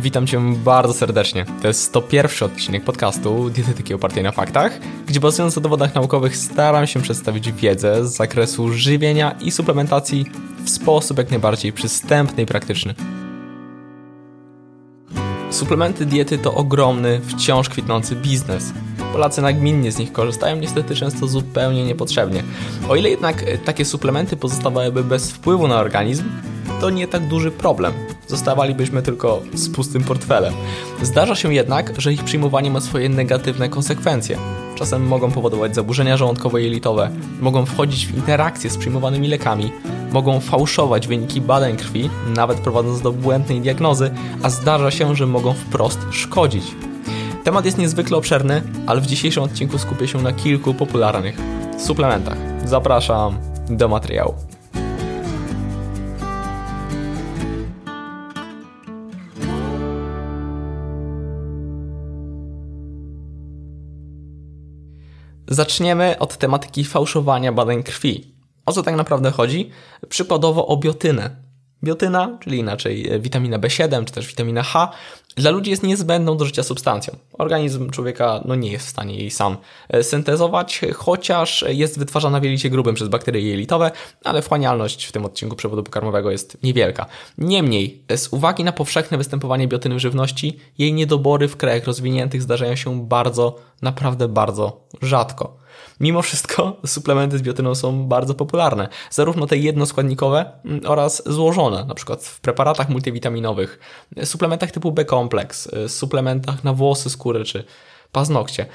Witam Cię bardzo serdecznie. To jest 101 odcinek podcastu Dietetyki opartej na faktach, gdzie bazując na dowodach naukowych staram się przedstawić wiedzę z zakresu żywienia i suplementacji w sposób jak najbardziej przystępny i praktyczny. Suplementy diety to ogromny, wciąż kwitnący biznes. Polacy nagminnie z nich korzystają, niestety często zupełnie niepotrzebnie. O ile jednak takie suplementy pozostawałyby bez wpływu na organizm, to nie tak duży problem. Zostawalibyśmy tylko z pustym portfelem. Zdarza się jednak, że ich przyjmowanie ma swoje negatywne konsekwencje. Czasem mogą powodować zaburzenia żołądkowo-jelitowe, mogą wchodzić w interakcje z przyjmowanymi lekami, mogą fałszować wyniki badań krwi, nawet prowadząc do błędnej diagnozy, a zdarza się, że mogą wprost szkodzić. Temat jest niezwykle obszerny, ale w dzisiejszym odcinku skupię się na kilku popularnych suplementach. Zapraszam do materiału. Zaczniemy od tematyki fałszowania badań krwi. O co tak naprawdę chodzi? Przykładowo o biotynę. Biotyna, czyli inaczej e, witamina B7 czy też witamina H, dla ludzi jest niezbędną do życia substancją. Organizm człowieka no, nie jest w stanie jej sam e, syntezować, chociaż jest wytwarzana w jelicie grubym przez bakterie jelitowe, ale wchłanialność w tym odcinku przewodu pokarmowego jest niewielka. Niemniej, z uwagi na powszechne występowanie biotyny w żywności, jej niedobory w krajach rozwiniętych zdarzają się bardzo, naprawdę bardzo rzadko. Mimo wszystko suplementy z biotyną są bardzo popularne, zarówno te jednoskładnikowe mm, oraz złożone, na przykład w preparatach multivitaminowych, suplementach typu B-kompleks, suplementach na włosy, skóry czy paznokcie.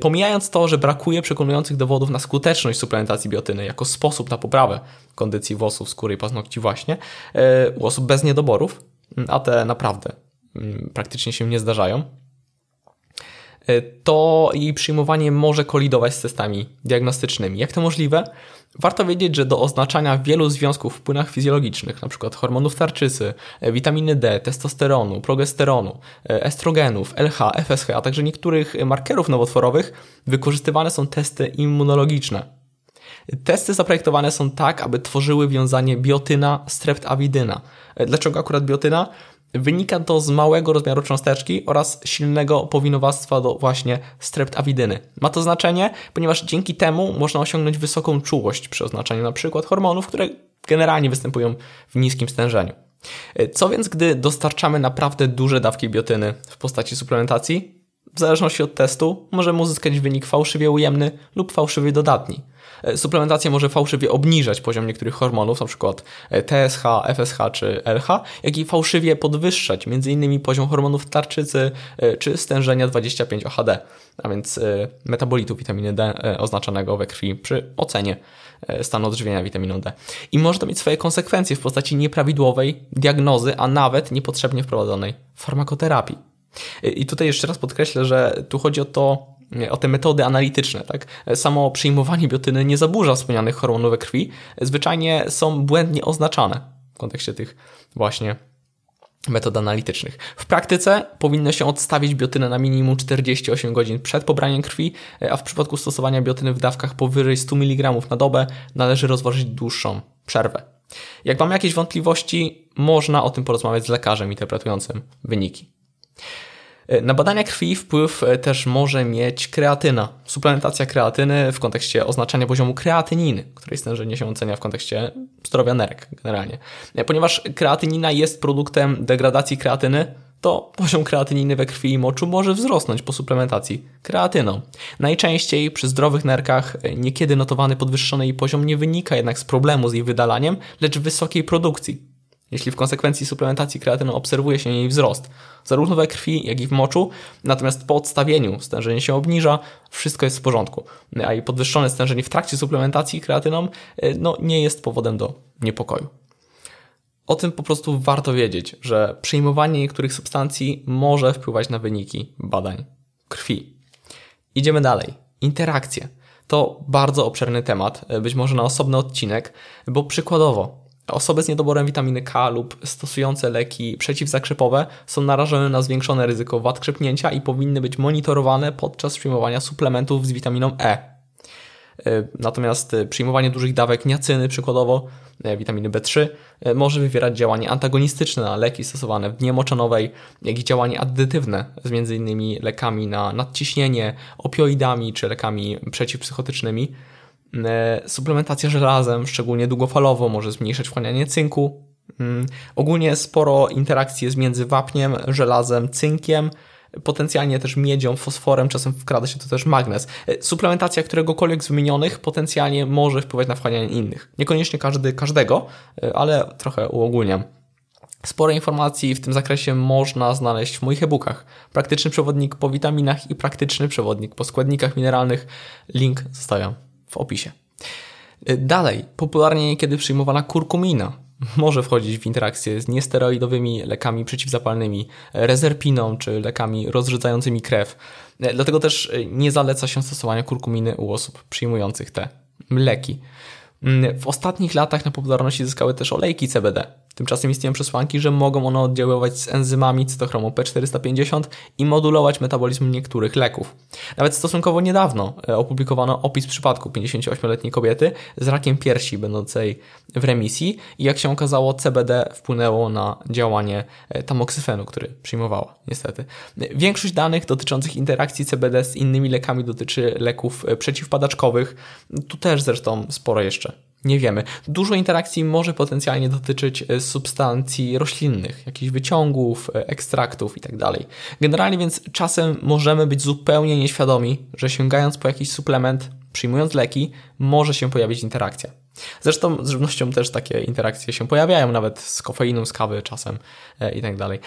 Pomijając to, że brakuje przekonujących dowodów na skuteczność suplementacji biotyny jako sposób na poprawę kondycji włosów, skóry i paznokci właśnie e, u osób bez niedoborów, a te naprawdę mm, praktycznie się nie zdarzają, to jej przyjmowanie może kolidować z testami diagnostycznymi. Jak to możliwe? Warto wiedzieć, że do oznaczania wielu związków w płynach fizjologicznych, np. hormonów tarczycy, e, witaminy D, testosteronu, progesteronu, e, estrogenów, LH, FSH, a także niektórych markerów nowotworowych, wykorzystywane są testy immunologiczne. Testy zaprojektowane są tak, aby tworzyły wiązanie biotyna-streptawidyna. Dlaczego akurat biotyna? Wynika to z małego rozmiaru cząsteczki oraz silnego powinowactwa do właśnie streptawidyny. Ma to znaczenie, ponieważ dzięki temu można osiągnąć wysoką czułość przy oznaczaniu np. hormonów, które generalnie występują w niskim stężeniu. Co więc, gdy dostarczamy naprawdę duże dawki biotyny w postaci suplementacji? W zależności od testu możemy uzyskać wynik fałszywie ujemny lub fałszywie dodatni. E, suplementacja może fałszywie obniżać poziom niektórych hormonów, np. E, TSH, FSH czy LH, jak i fałszywie podwyższać m.in. poziom hormonów tarczycy e, czy stężenia 25-OHD, a więc metabolitu witaminy D oznaczanego we krwi przy ocenie stanu odżywienia witaminą D. I może to mieć swoje konsekwencje w postaci nieprawidłowej diagnozy, a nawet niepotrzebnie wprowadzonej farmakoterapii. I tutaj jeszcze raz podkreślę, że tu chodzi o to, o te metody analityczne. Tak? Samo przyjmowanie biotyny nie zaburza wspomnianych hormonów we krwi, zwyczajnie są błędnie oznaczane w kontekście tych właśnie metod analitycznych. W praktyce powinno się odstawić biotynę na minimum 48 godzin przed pobraniem krwi, a w przypadku stosowania biotyny w dawkach powyżej 100 mg na dobę należy rozważyć dłuższą przerwę. Jak mam jakieś wątpliwości, można o tym porozmawiać z lekarzem interpretującym wyniki. E, na badania krwi wpływ e, też może mieć kreatyna. Suplementacja kreatyny w kontekście oznaczania poziomu kreatyniny, której stężenie się ocenia w kontekście zdrowia nerek generalnie. E, ponieważ kreatynina jest produktem degradacji kreatyny, to poziom kreatyniny we krwi i moczu może wzrosnąć po suplementacji kreatyną. Najczęściej przy zdrowych nerkach niekiedy notowany podwyższony jej poziom nie wynika jednak z problemu z jej wydalaniem, lecz wysokiej produkcji jeśli w konsekwencji suplementacji kreatyną obserwuje się jej wzrost, zarówno we krwi, jak i w moczu, natomiast po odstawieniu stężenie się obniża, wszystko jest w porządku, a jej podwyższone stężenie w trakcie suplementacji kreatyną e, no, nie jest powodem do niepokoju. O tym po prostu warto wiedzieć, że przyjmowanie niektórych substancji może wpływać na wyniki badań krwi. Idziemy dalej. Interakcje. To bardzo obszerny temat, e, być może na osobny odcinek, bo przykładowo Osoby z niedoborem witaminy K lub stosujące leki przeciwzakrzepowe są narażone na zwiększone ryzyko wad krzepnięcia i powinny być monitorowane podczas przyjmowania suplementów z witaminą E. Natomiast przyjmowanie dużych dawek niacyny, przykładowo witaminy B3, może wywierać działanie antagonistyczne na leki stosowane w dnie moczanowej, jak i działanie addytywne z m.in. lekami na nadciśnienie, opioidami czy lekami przeciwpsychotycznymi. Suplementacja żelazem, szczególnie długofalowo, może zmniejszać wchłanianie cynku, Mm, ogólnie sporo interakcji jest między wapniem, żelazem, cynkiem, potencjalnie też miedzią, fosforem, czasem wkrada się tu też magnez. E, suplementacja któregokolwiek z wymienionych potencjalnie może wpływać na wchłanianie innych. Niekoniecznie każdy każdego, e, ale trochę uogólniam. Sporo informacji w tym zakresie można znaleźć w moich e-bookach. Praktyczny przewodnik po witaminach i praktyczny przewodnik po składnikach mineralnych. Link zostawiam w opisie. E, dalej, popularnie niekiedy przyjmowana kurkumina może wchodzić w interakcję z niesteroidowymi lekami przeciwzapalnymi, rezerpiną czy lekami rozrzedzającymi krew. Dlatego też nie zaleca się stosowania kurkuminy u osób przyjmujących te leki. W ostatnich latach na popularności zyskały też olejki CBD. Tymczasem istnieją przesłanki, że mogą one oddziaływać z enzymami cytochromu P450 i modulować metabolizm niektórych leków. Nawet stosunkowo niedawno e, opublikowano opis przypadku 58-letniej kobiety z rakiem piersi będącej w remisji i jak się okazało CBD wpłynęło na działanie e, tamoksyfenu, który przyjmowała, niestety. Większość danych dotyczących interakcji CBD z innymi lekami dotyczy leków e, przeciwpadaczkowych. Tu też zresztą sporo jeszcze nie wiemy. Dużo interakcji może potencjalnie dotyczyć e, substancji roślinnych, jakichś wyciągów, e, ekstraktów itd. Tak Generalnie więc czasem możemy być zupełnie nieświadomi, że sięgając po jakiś suplement, przyjmując leki, może się pojawić interakcja. Zresztą z żywnością też takie interakcje się pojawiają, nawet z kofeiną, z kawy czasem e, i tak.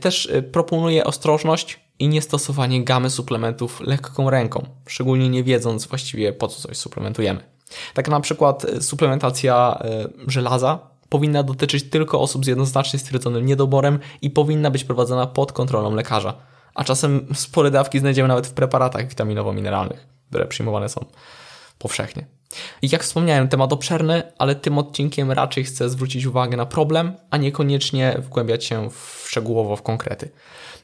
Też proponuję ostrożność i niestosowanie gamy suplementów lekką ręką, szczególnie nie wiedząc właściwie po co coś suplementujemy. Tak na przykład e, suplementacja e, żelaza powinna dotyczyć tylko osób z jednoznacznie stwierdzonym niedoborem i powinna być prowadzona pod kontrolą lekarza. A czasem spore dawki znajdziemy nawet w preparatach witaminowo-mineralnych, które przyjmowane są powszechnie. I jak wspomniałem, temat obszerny, ale tym odcinkiem raczej chcę zwrócić uwagę na problem, a niekoniecznie wgłębiać się w szczegółowo w konkrety.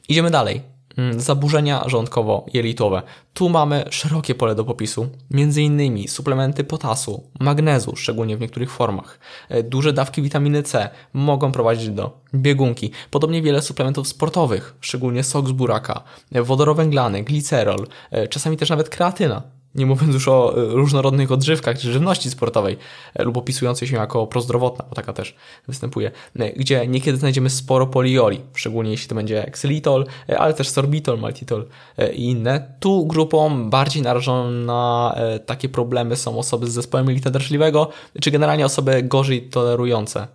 Idziemy dalej. Mm, zaburzenia żołądkowo-jelitowe. Tu mamy szerokie pole do popisu, między innymi suplementy potasu, magnezu, szczególnie w niektórych formach. E, duże dawki witaminy C mogą prowadzić do biegunki. Podobnie wiele suplementów sportowych, szczególnie sok z buraka, e, wodorowęglany, glicerol, e, czasami też nawet kreatyna nie mówiąc już o e, różnorodnych odżywkach czy żywności sportowej e, lub opisującej się jako prozdrowotna, bo taka też występuje, e, gdzie niekiedy znajdziemy sporo polioli, szczególnie jeśli to będzie xylitol, ale też sorbitol, maltitol i inne. Tu grupą bardziej narażoną na takie problemy są osoby z zespołem jelita drażliwego, czy generalnie osoby gorzej tolerujące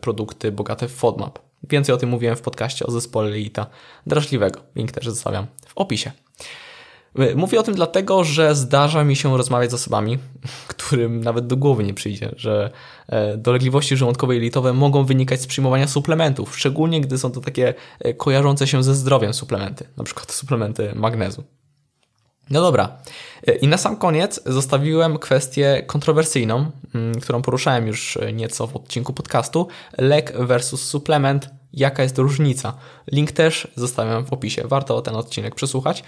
produkty bogate w FODMAP. Więcej o tym mówiłem w podcaście o zespole jelita drażliwego. Link też zostawiam w opisie. Mówię o tym dlatego, że zdarza mi się rozmawiać z osobami, którym nawet do głowy nie przyjdzie, że e, dolegliwości żołądkowe i jelitowe mogą wynikać z przyjmowania suplementów, szczególnie gdy są to takie e, kojarzące się ze zdrowiem suplementy, na przykład suplementy magnezu. No dobra. E, I na sam koniec zostawiłem kwestię kontrowersyjną, mm, którą poruszałem już nieco w odcinku podcastu. Lek versus suplement jaka jest różnica. Link też zostawiam w opisie, warto ten odcinek przesłuchać.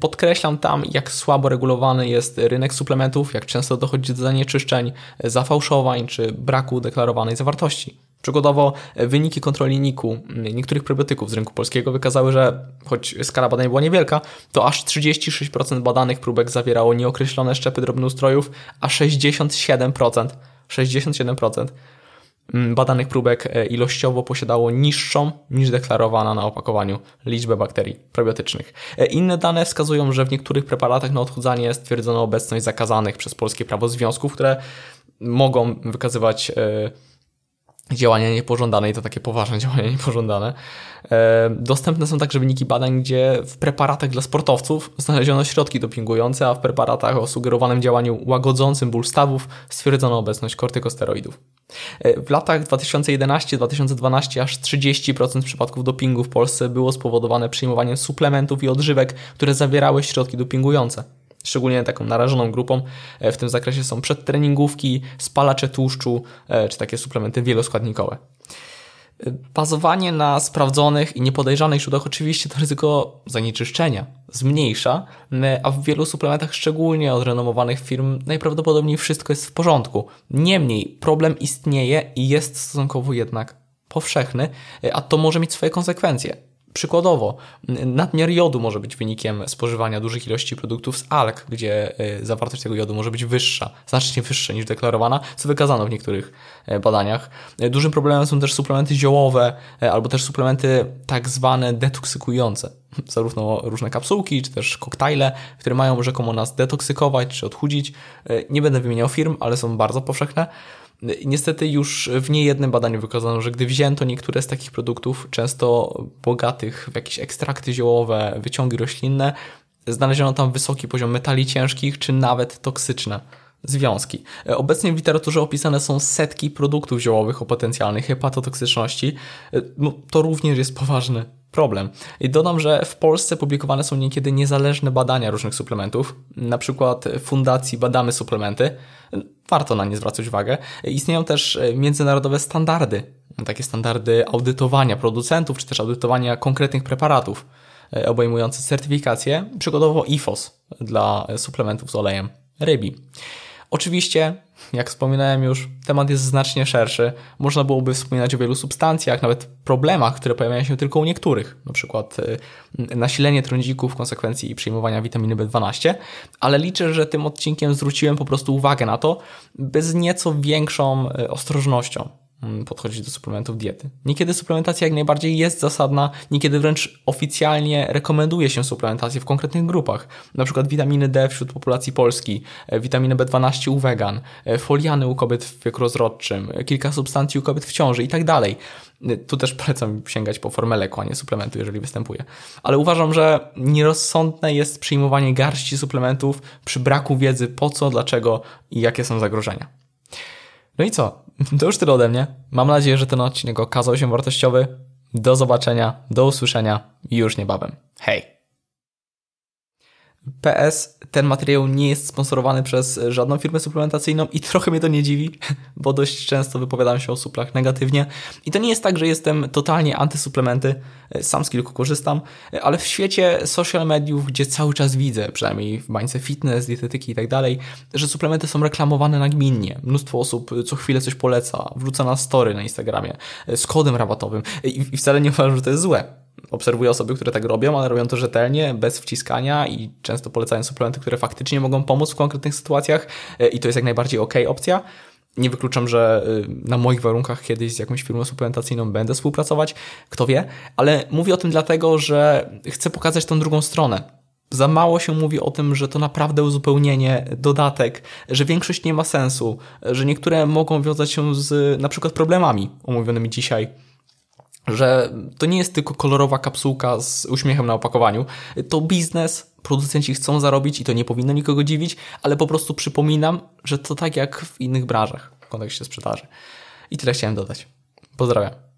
Podkreślam tam, jak słabo regulowany jest rynek suplementów, jak często dochodzi do zanieczyszczeń, zafałszowań czy braku deklarowanej zawartości. Przykładowo wyniki kontroli NIK-u niektórych probiotyków z rynku polskiego wykazały, że choć skala badań była niewielka, to aż 36% badanych próbek zawierało nieokreślone szczepy drobnoustrojów, a 67% 67% Mm, badanych próbek e, ilościowo posiadało niższą niż deklarowana na opakowaniu liczbę bakterii probiotycznych. E, inne dane wskazują, że w niektórych preparatach na odchudzanie stwierdzono obecność zakazanych przez polskie prawo związków, które mogą wykazywać e, działania niepożądane i to takie poważne działania niepożądane. E, dostępne są także wyniki badań, gdzie w preparatach dla sportowców znaleziono środki dopingujące, a w preparatach o sugerowanym działaniu łagodzącym ból stawów stwierdzono obecność kortykosteroidów. E, w latach 2011-2012 aż 30% przypadków dopingu w Polsce było spowodowane przyjmowaniem suplementów i odżywek, które zawierały środki dopingujące. Szczególnie taką narażoną grupą e, w tym zakresie są przedtreningówki, spalacze tłuszczu czy takie suplementy wieloskładnikowe. Bazowanie na sprawdzonych i niepodejrzanych źródłach oczywiście to ryzyko zanieczyszczenia zmniejsza, a w wielu suplementach, szczególnie od renomowanych firm, najprawdopodobniej wszystko jest w porządku. Niemniej problem istnieje i jest stosunkowo jednak powszechny, a to może mieć swoje konsekwencje. Przykładowo, nadmiar jodu może być wynikiem spożywania dużych ilości produktów z alg, gdzie e, zawartość tego jodu może być wyższa, znacznie wyższa niż deklarowana, co wykazano w niektórych e, badaniach. E, dużym problemem są też suplementy ziołowe albo też suplementy tak zwane detoksykujące. Zarówno różne kapsułki, czy też koktajle, które mają rzekomo nas detoksykować czy odchudzić. Nie będę wymieniał firm, ale są bardzo powszechne. Niestety już w niejednym badaniu wykazano, że gdy wzięto niektóre z takich produktów, często bogatych w jakieś ekstrakty ziołowe, wyciągi roślinne, znaleziono tam wysoki poziom metali ciężkich, czy nawet toksyczne związki. Obecnie w literaturze opisane są setki produktów ziołowych o potencjalnej hepatotoksyczności. No, to również jest poważny problem. I dodam, że w Polsce publikowane są niekiedy niezależne badania różnych suplementów, na przykład Fundacji Badamy Suplementy. Warto na nie zwracać uwagę. Istnieją też międzynarodowe standardy, takie standardy audytowania producentów, czy też audytowania konkretnych preparatów, obejmujące certyfikację, przykładowo IFOS dla suplementów z olejem rybi. Oczywiście, jak wspominałem już, temat jest znacznie szerszy. Można byłoby wspominać o wielu substancjach, nawet problemach, które pojawiają się tylko u niektórych, na przykład y, nasilenie trądzików w konsekwencji przyjmowania witaminy B12, ale liczę, że tym odcinkiem zwróciłem po prostu uwagę na to, by z nieco większą y, ostrożnością podchodzić do suplementów diety. Niekiedy suplementacja jak najbardziej jest zasadna, niekiedy wręcz oficjalnie rekomenduje się suplementację w konkretnych grupach, na przykład witaminy D wśród populacji polskiej, e, witaminę B12 u wegan, e, foliany u kobiet w wieku rozrodczym, e, kilka substancji u kobiet w ciąży i tak dalej. Tu też polecam sięgać po formę leku, a nie suplementu, jeżeli występuje. Ale uważam, że nierozsądne jest przyjmowanie garści suplementów przy braku wiedzy po co, dlaczego i jakie są zagrożenia. No i co? To już tyle ode mnie. Mam nadzieję, że ten odcinek okazał się wartościowy. Do zobaczenia, do usłyszenia już niebawem. Hej! PS, ten materiał nie jest sponsorowany przez żadną firmę suplementacyjną i trochę mnie to nie dziwi, bo dość często wypowiadam się o suplach negatywnie. I to nie jest tak, że jestem totalnie antysuplementy, sam z kilku korzystam, ale w świecie social mediów, gdzie cały czas widzę, przynajmniej w bańce fitness, dietetyki i tak dalej, że suplementy są reklamowane nagminnie. Mnóstwo osób co chwilę coś poleca, wrzuca na story na Instagramie z kodem rabatowym i wcale nie uważam, że to jest złe obserwuję osoby, które tak robią, ale robią to rzetelnie, bez wciskania i często polecają suplementy, które faktycznie mogą pomóc w konkretnych sytuacjach e, i to jest jak najbardziej ok opcja. Nie wykluczam, że e, na moich warunkach kiedyś z jakąś firmą suplementacyjną będę współpracować, kto wie, ale mówię o tym dlatego, że chcę pokazać tą drugą stronę. Za mało się mówi o tym, że to naprawdę uzupełnienie, dodatek, że większość nie ma sensu, że niektóre mogą wiązać się z na przykład problemami omówionymi dzisiaj że to nie jest tylko kolorowa kapsułka z uśmiechem na opakowaniu. To biznes, producenci chcą zarobić i to nie powinno nikogo dziwić, ale po prostu przypominam, że to tak jak w innych branżach w kontekście sprzedaży. I tyle chciałem dodać. Pozdrawiam.